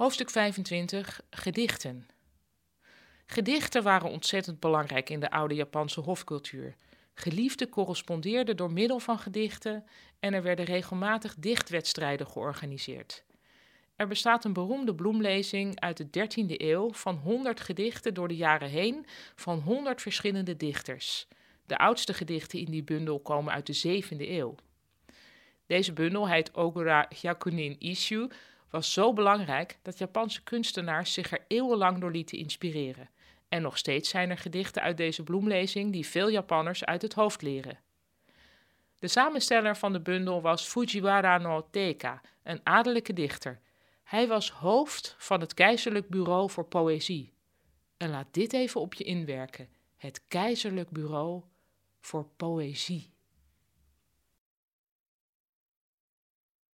Hoofdstuk 25 Gedichten. Gedichten waren ontzettend belangrijk in de oude Japanse hofcultuur. Geliefden correspondeerden door middel van gedichten en er werden regelmatig dichtwedstrijden georganiseerd. Er bestaat een beroemde bloemlezing uit de 13e eeuw van 100 gedichten door de jaren heen van 100 verschillende dichters. De oudste gedichten in die bundel komen uit de 7e eeuw. Deze bundel heet Ogura Hyakunin Issue was zo belangrijk dat Japanse kunstenaars zich er eeuwenlang door lieten inspireren. En nog steeds zijn er gedichten uit deze bloemlezing die veel Japanners uit het hoofd leren. De samensteller van de bundel was Fujiwara no Teika, een adellijke dichter. Hij was hoofd van het keizerlijk bureau voor poëzie. En laat dit even op je inwerken: het keizerlijk bureau voor poëzie.